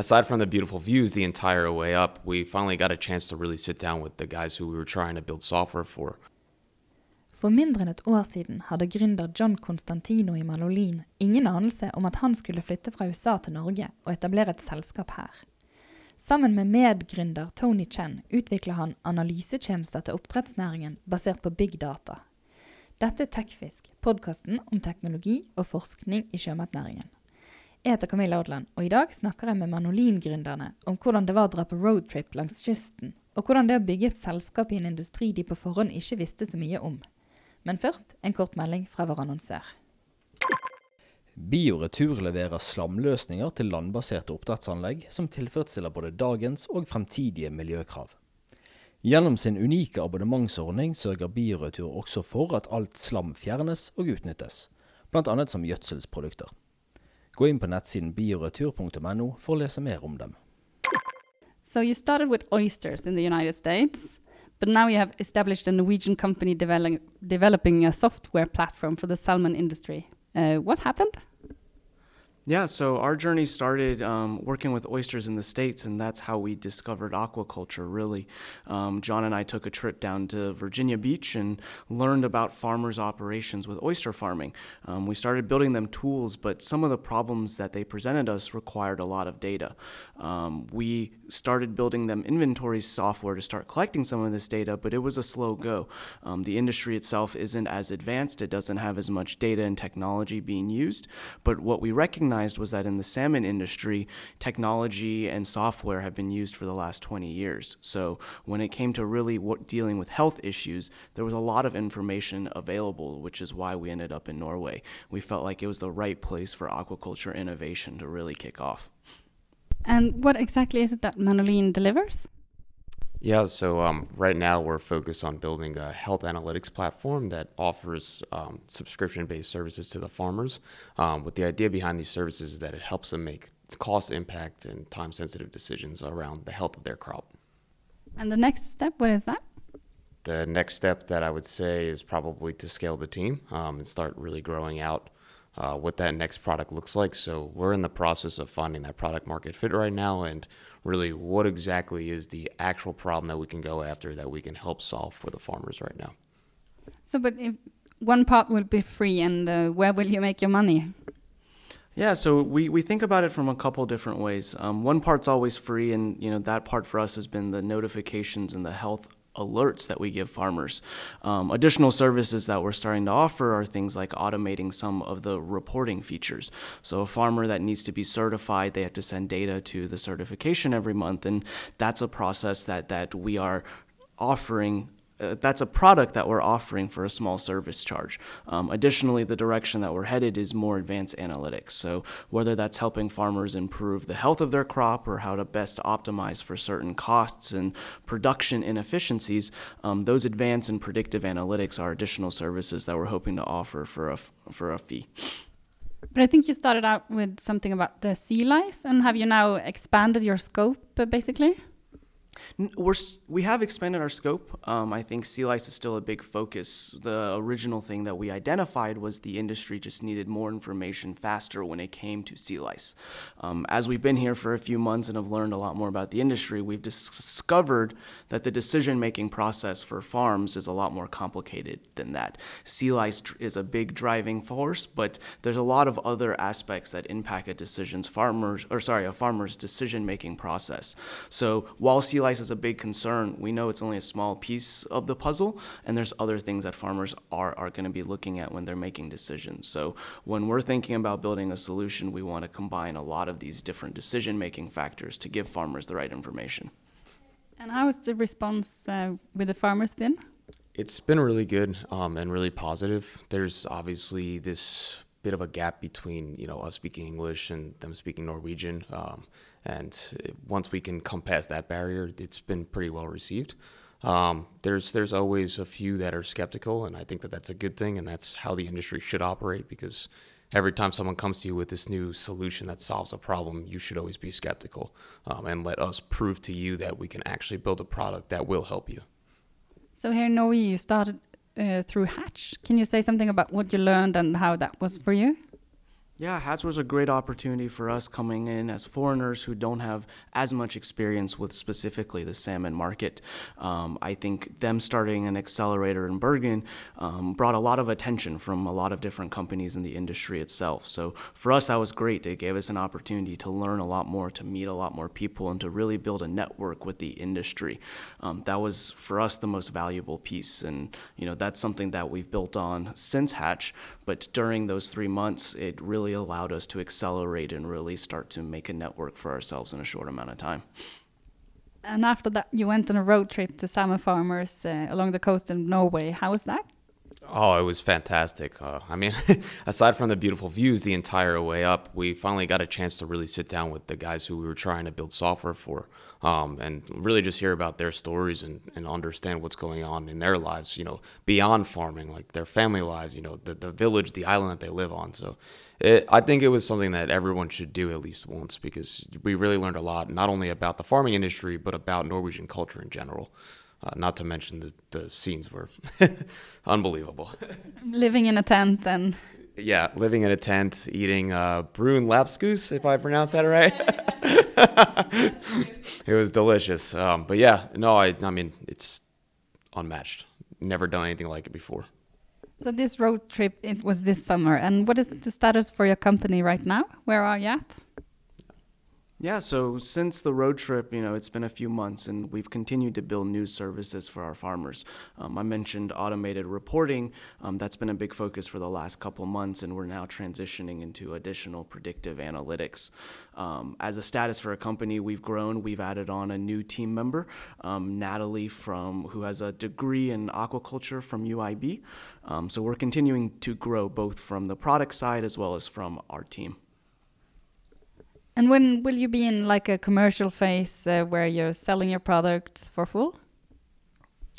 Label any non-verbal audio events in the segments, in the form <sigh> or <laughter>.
aside from the beautiful views the entire way up, we finally got a chance to really sit down with the guys who we were trying to build software for. For mindre enn et år siden hadde gründer John Constantino i Malolin ingen anelse om at han skulle flytte fra USA til Norge og etablere et selskap her. Sammen med medgründer Tony Chen utvikler han analysetjenester til oppdrettsnæringen basert på big data. Dette er Tekfisk, podkasten om teknologi og forskning i sjømatnæringen. Jeg heter Camilla Odland, og i dag snakker jeg med Manolin-gründerne om hvordan det var å dra på roadtrip langs kysten, og hvordan det å bygge et selskap i en industri de på forhånd ikke visste så mye om. Men først en kort melding fra vår annonsør. Bioretur leverer slamløsninger til landbaserte oppdrettsanlegg som tilfredsstiller både dagens og fremtidige miljøkrav. Gjennom sin unike abonnementsordning sørger Bioretur også for at alt slam fjernes og utnyttes, bl.a. som gjødselsprodukter. Gå inn på nettsiden bioretur.no for å lese mer om dem. So you started with oysters in the United States. But now you have established a Norwegian company develop, developing a software platform for the salmon industry. Uh, what happened? Yeah, so our journey started um, working with oysters in the States, and that's how we discovered aquaculture, really. Um, John and I took a trip down to Virginia Beach and learned about farmers' operations with oyster farming. Um, we started building them tools, but some of the problems that they presented us required a lot of data. Um, we started building them inventory software to start collecting some of this data, but it was a slow go. Um, the industry itself isn't as advanced, it doesn't have as much data and technology being used, but what we recognized recognized was that in the salmon industry, technology and software have been used for the last 20 years. So when it came to really dealing with health issues, there was a lot of information available, which is why we ended up in Norway. We felt like it was the right place for aquaculture innovation to really kick off. And what exactly is it that Manolin delivers? Yeah, so um, right now we're focused on building a health analytics platform that offers um, subscription based services to the farmers. Um, with the idea behind these services is that it helps them make cost impact and time sensitive decisions around the health of their crop. And the next step, what is that? The next step that I would say is probably to scale the team um, and start really growing out uh, what that next product looks like. So we're in the process of finding that product market fit right now and really what exactly is the actual problem that we can go after that we can help solve for the farmers right now. So, but if one part will be free, and uh, where will you make your money? Yeah, so we, we think about it from a couple different ways. Um, one part's always free, and you know that part for us has been the notifications and the health alerts that we give farmers. Um, additional services that we're starting to offer are things like automating some of the reporting features. So, a farmer that needs to be certified, they have to send data to the certification every month, and that's a process that, that we are offering uh, that's a product that we're offering for a small service charge. Um, additionally, the direction that we're headed is more advanced analytics. So, whether that's helping farmers improve the health of their crop or how to best optimize for certain costs and production inefficiencies, um, those advanced and predictive analytics are additional services that we're hoping to offer for a, for a fee. But I think you started out with something about the sea lice, and have you now expanded your scope uh, basically? We're, we have expanded our scope. Um, I think sea lice is still a big focus. The original thing that we identified was the industry just needed more information faster when it came to sea lice. Um, as we've been here for a few months and have learned a lot more about the industry, we've discovered that the decision making process for farms is a lot more complicated than that. Sea lice is a big driving force, but there's a lot of other aspects that impact a decision's farmers, or sorry, a farmer's decision making process. So while sea lice lice is a big concern, we know it's only a small piece of the puzzle, and there's other things that farmers are, are going to be looking at when they're making decisions. So when we're thinking about building a solution, we want to combine a lot of these different decision making factors to give farmers the right information. And how has the response uh, with the farmers been? It's been really good um, and really positive. There's obviously this bit of a gap between you know us speaking English and them speaking Norwegian. Um, and once we can come past that barrier, it's been pretty well received. Um, there's there's always a few that are skeptical, and I think that that's a good thing, and that's how the industry should operate. Because every time someone comes to you with this new solution that solves a problem, you should always be skeptical um, and let us prove to you that we can actually build a product that will help you. So here in Norway, you started uh, through Hatch. Can you say something about what you learned and how that was for you? Yeah, Hatch was a great opportunity for us coming in as foreigners who don't have as much experience with specifically the salmon market. Um, I think them starting an accelerator in Bergen um, brought a lot of attention from a lot of different companies in the industry itself. So for us, that was great. It gave us an opportunity to learn a lot more, to meet a lot more people, and to really build a network with the industry. Um, that was for us the most valuable piece, and you know that's something that we've built on since Hatch. But during those three months, it really really allowed us to accelerate and really start to make a network for ourselves in a short amount of time. And after that, you went on a road trip to salmon farmers uh, along the coast in Norway. How was that? Oh, it was fantastic. Uh, I mean, <laughs> aside from the beautiful views the entire way up, we finally got a chance to really sit down with the guys who we were trying to build software for um, and really just hear about their stories and, and understand what's going on in their lives, you know, beyond farming, like their family lives, you know, the, the village, the island that they live on. So it, I think it was something that everyone should do at least once because we really learned a lot, not only about the farming industry, but about Norwegian culture in general. Uh, not to mention that the scenes were <laughs> unbelievable. Living in a tent and. Yeah, living in a tent, eating uh, brun lapskaus, if I pronounce that right. <laughs> it was delicious. Um, but yeah, no, I, I mean, it's unmatched. Never done anything like it before. So this road trip, it was this summer. And what is the status for your company right now? Where are you at? Yeah, so since the road trip, you know, it's been a few months and we've continued to build new services for our farmers. Um, I mentioned automated reporting. Um, that's been a big focus for the last couple months, and we're now transitioning into additional predictive analytics. Um, as a status for a company, we've grown. We've added on a new team member, um, Natalie, from who has a degree in aquaculture from UIB. Um, so we're continuing to grow both from the product side as well as from our team. And when will you be in like a commercial phase uh, where you're selling your products for full?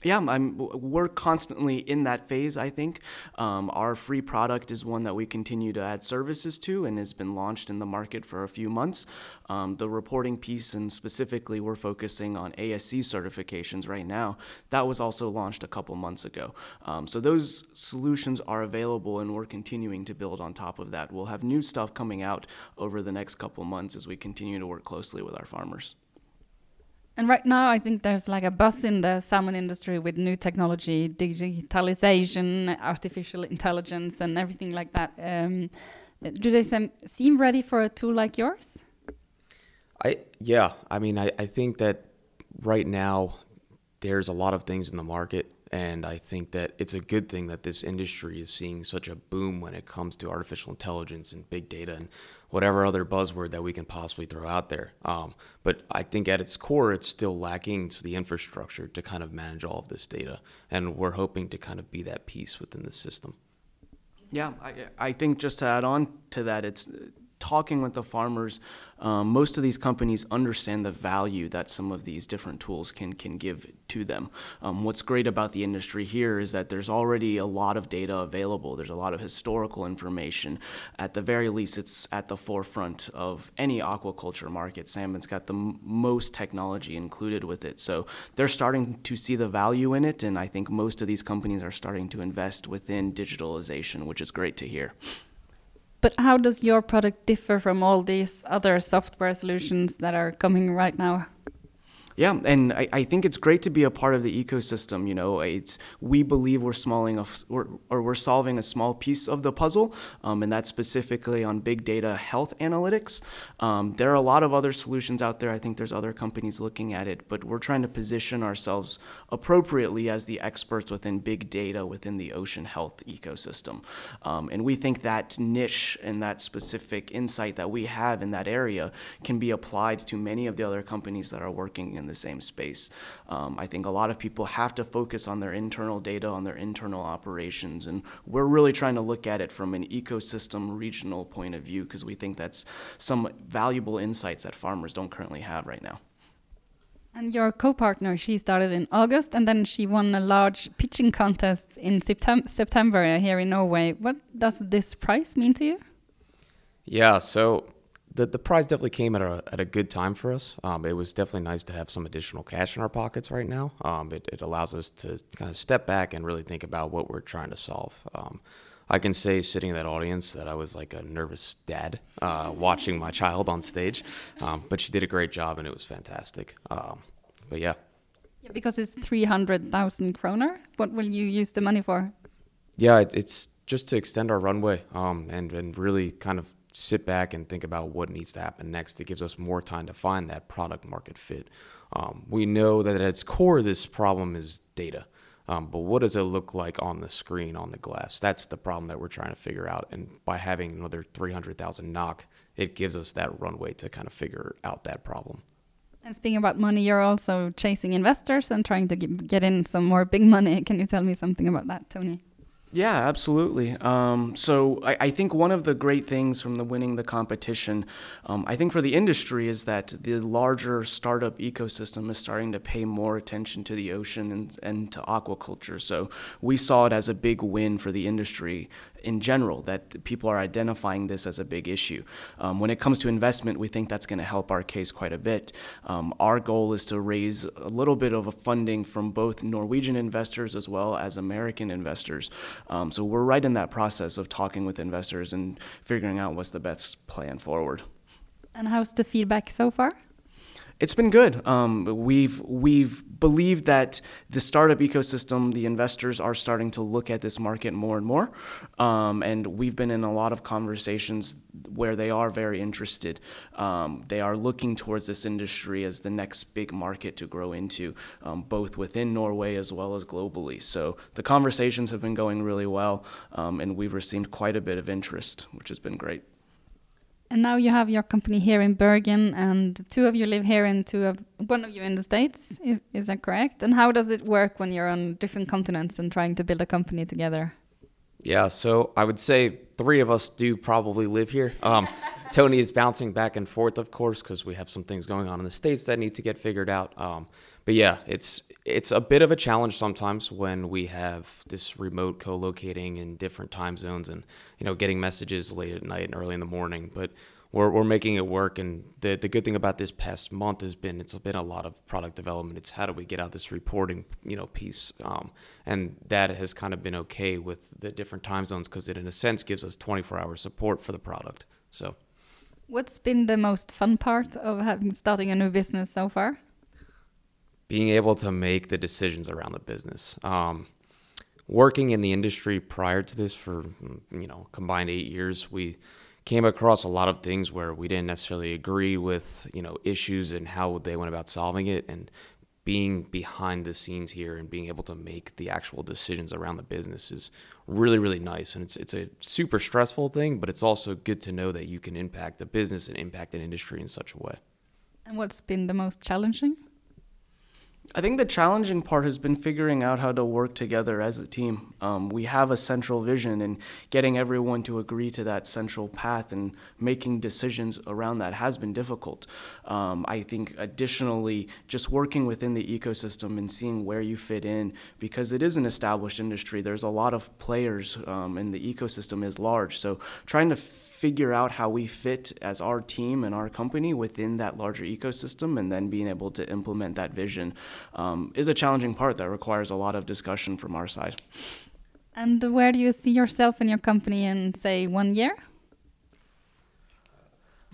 Yeah, I'm, we're constantly in that phase, I think. Um, our free product is one that we continue to add services to and has been launched in the market for a few months. Um, the reporting piece, and specifically, we're focusing on ASC certifications right now. That was also launched a couple months ago. Um, so those solutions are available, and we're continuing to build on top of that. We'll have new stuff coming out over the next couple months as we continue to work closely with our farmers. And right now, I think there's like a buzz in the salmon industry with new technology, digitalization, artificial intelligence, and everything like that. Um, do they sem seem ready for a tool like yours? I yeah, I mean, I, I think that right now there's a lot of things in the market, and I think that it's a good thing that this industry is seeing such a boom when it comes to artificial intelligence and big data and whatever other buzzword that we can possibly throw out there. Um, but I think at its core, it's still lacking the infrastructure to kind of manage all of this data. And we're hoping to kind of be that piece within the system. Yeah, I, I think just to add on to that, it's talking with the farmers um, most of these companies understand the value that some of these different tools can can give to them. Um, what's great about the industry here is that there's already a lot of data available. There's a lot of historical information. At the very least, it's at the forefront of any aquaculture market. Salmon's got the m- most technology included with it, so they're starting to see the value in it. And I think most of these companies are starting to invest within digitalization, which is great to hear. But how does your product differ from all these other software solutions that are coming right now? Yeah, and I, I think it's great to be a part of the ecosystem. You know, it's we believe we're smalling a, or, or we're solving a small piece of the puzzle, um, and that's specifically on big data health analytics. Um, there are a lot of other solutions out there. I think there's other companies looking at it, but we're trying to position ourselves appropriately as the experts within big data within the ocean health ecosystem. Um, and we think that niche and that specific insight that we have in that area can be applied to many of the other companies that are working in the same space. Um, I think a lot of people have to focus on their internal data, on their internal operations, and we're really trying to look at it from an ecosystem regional point of view because we think that's some valuable insights that farmers don't currently have right now. And your co-partner, she started in August, and then she won a large pitching contest in Septem September here in Norway. What does this prize mean to you? Yeah, so the the prize definitely came at a at a good time for us. Um, it was definitely nice to have some additional cash in our pockets right now. Um, it, it allows us to kind of step back and really think about what we're trying to solve. Um, I can say sitting in that audience that I was like a nervous dad uh, watching my child on stage. Um, but she did a great job and it was fantastic. Um, but yeah. Yeah, because it's 300,000 kroner. What will you use the money for? Yeah, it, it's just to extend our runway um, and, and really kind of sit back and think about what needs to happen next. It gives us more time to find that product market fit. Um, we know that at its core, this problem is data. Um, but what does it look like on the screen, on the glass? That's the problem that we're trying to figure out. And by having another 300,000 knock, it gives us that runway to kind of figure out that problem. And speaking about money, you're also chasing investors and trying to get in some more big money. Can you tell me something about that, Tony? Yeah, absolutely. Um, so I, I, think one of the great things from the winning the competition, um, I think for the industry, is that the larger startup ecosystem is starting to pay more attention to the ocean and, and to aquaculture. So we saw it as a big win for the industry in general that people are identifying this as a big issue. Um, when it comes to investment, we think that's going to help our case quite a bit. Um, our goal is to raise a little bit of a funding from both Norwegian investors as well as American investors. Um, so we're right in that process of talking with investors and figuring out what's the best plan forward. And how's the feedback so far? It's been good. Um, we've we've believed that the startup ecosystem, the investors are starting to look at this market more and more, um, and we've been in a lot of conversations where they are very interested. Um, they are looking towards this industry as the next big market to grow into, um, both within Norway as well as globally. So the conversations have been going really well, um, and we've received quite a bit of interest, which has been great. And now you have your company here in Bergen, and two of you live here, and two of one of you in the states. Is, is that correct? And how does it work when you're on different continents and trying to build a company together? Yeah, so I would say three of us do probably live here. Um, <laughs> Tony is bouncing back and forth, of course, because we have some things going on in the states that need to get figured out. Um, but yeah, it's it's a bit of a challenge sometimes when we have this remote co-locating in different time zones and you know getting messages late at night and early in the morning. But we're we're making it work. And the the good thing about this past month has been it's been a lot of product development. It's how do we get out this reporting you know piece, um, and that has kind of been okay with the different time zones because it in a sense gives us 24 hour support for the product. So. What's been the most fun part of having, starting a new business so far? Being able to make the decisions around the business. Um, working in the industry prior to this for you know combined eight years, we came across a lot of things where we didn't necessarily agree with you know issues and how they went about solving it. And being behind the scenes here and being able to make the actual decisions around the business is really really nice. And it's it's a super stressful thing but it's also good to know that you can impact a business and impact an industry in such a way. And what's been the most challenging I think the challenging part has been figuring out how to work together as a team. Um, we have a central vision, and getting everyone to agree to that central path and making decisions around that has been difficult. Um, I think, additionally, just working within the ecosystem and seeing where you fit in, because it is an established industry, there's a lot of players, um, and the ecosystem is large. So, trying to figure out how we fit as our team and our company within that larger ecosystem and then being able to implement that vision um, is a challenging part that requires a lot of discussion from our side. And where do you see yourself and your company in, say, one year?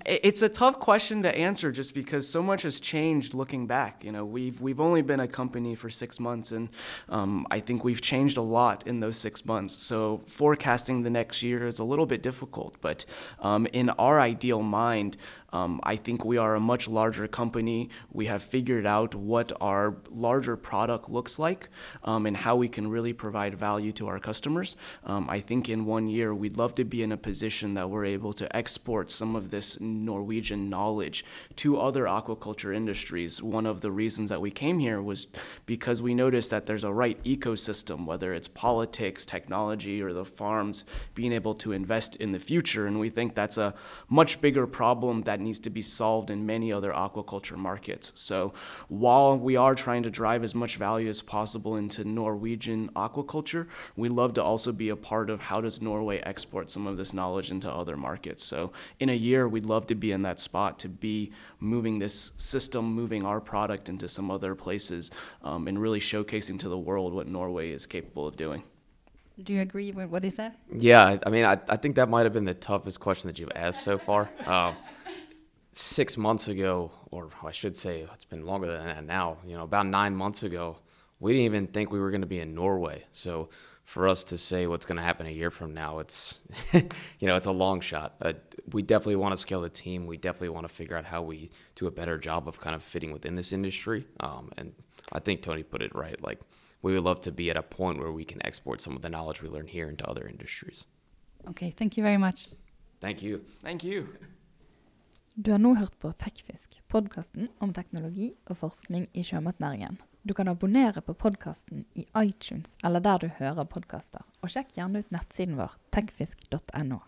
It's a tough question to answer just because so much has changed looking back. You know, we've we've only been a company for six months, and um, I think we've changed a lot in those six months. So forecasting the next year is a little bit difficult. But um, in our ideal mind, um, I think we are a much larger company. We have figured out what our larger product looks like um, and how we can really provide value to our customers. Um, I think in one year, we'd love to be in a position that we're able to export some of this Norwegian knowledge to other aquaculture industries. One of the reasons that we came here was because we noticed that there's a right ecosystem, whether it's politics, technology, or the farms being able to invest in the future. And we think that's a much bigger problem that needs to be solved in many other aquaculture markets. So while we are trying to drive as much value as possible into Norwegian aquaculture, we love to also be a part of how does Norway export some of this knowledge into other markets. So in a year, we'd love to be in that spot to be moving this system, moving our product into some other places, um, and really showcasing to the world what Norway is capable of doing. Do you agree with what he said? Yeah, I- I mean, I, I think that might have been the toughest question that you've asked so far. <laughs> Um, six months ago, or I should say, it's been longer than that now. You know, about nine months ago, we didn't even think we were going to be in Norway. So for us to say what's going to happen a year from now, it's <laughs> you know, it's a long shot. Uh, we definitely want to scale the team. We definitely want to figure out how we do a better job of kind of fitting within this industry. Um, and I think Tony put it right. Like we would love to be at a point where we can export some of the knowledge we learn here into other industries. Okay, thank you very much. Thank you. Thank you. Du har nå hørt på Tekfisk, podkasten om teknologi og forskning i sjømatnæringen. Du kan abonnere på podkasten i iTunes eller der du hører podkaster, og sjekk gjerne ut nettsiden vår tekfisk.no.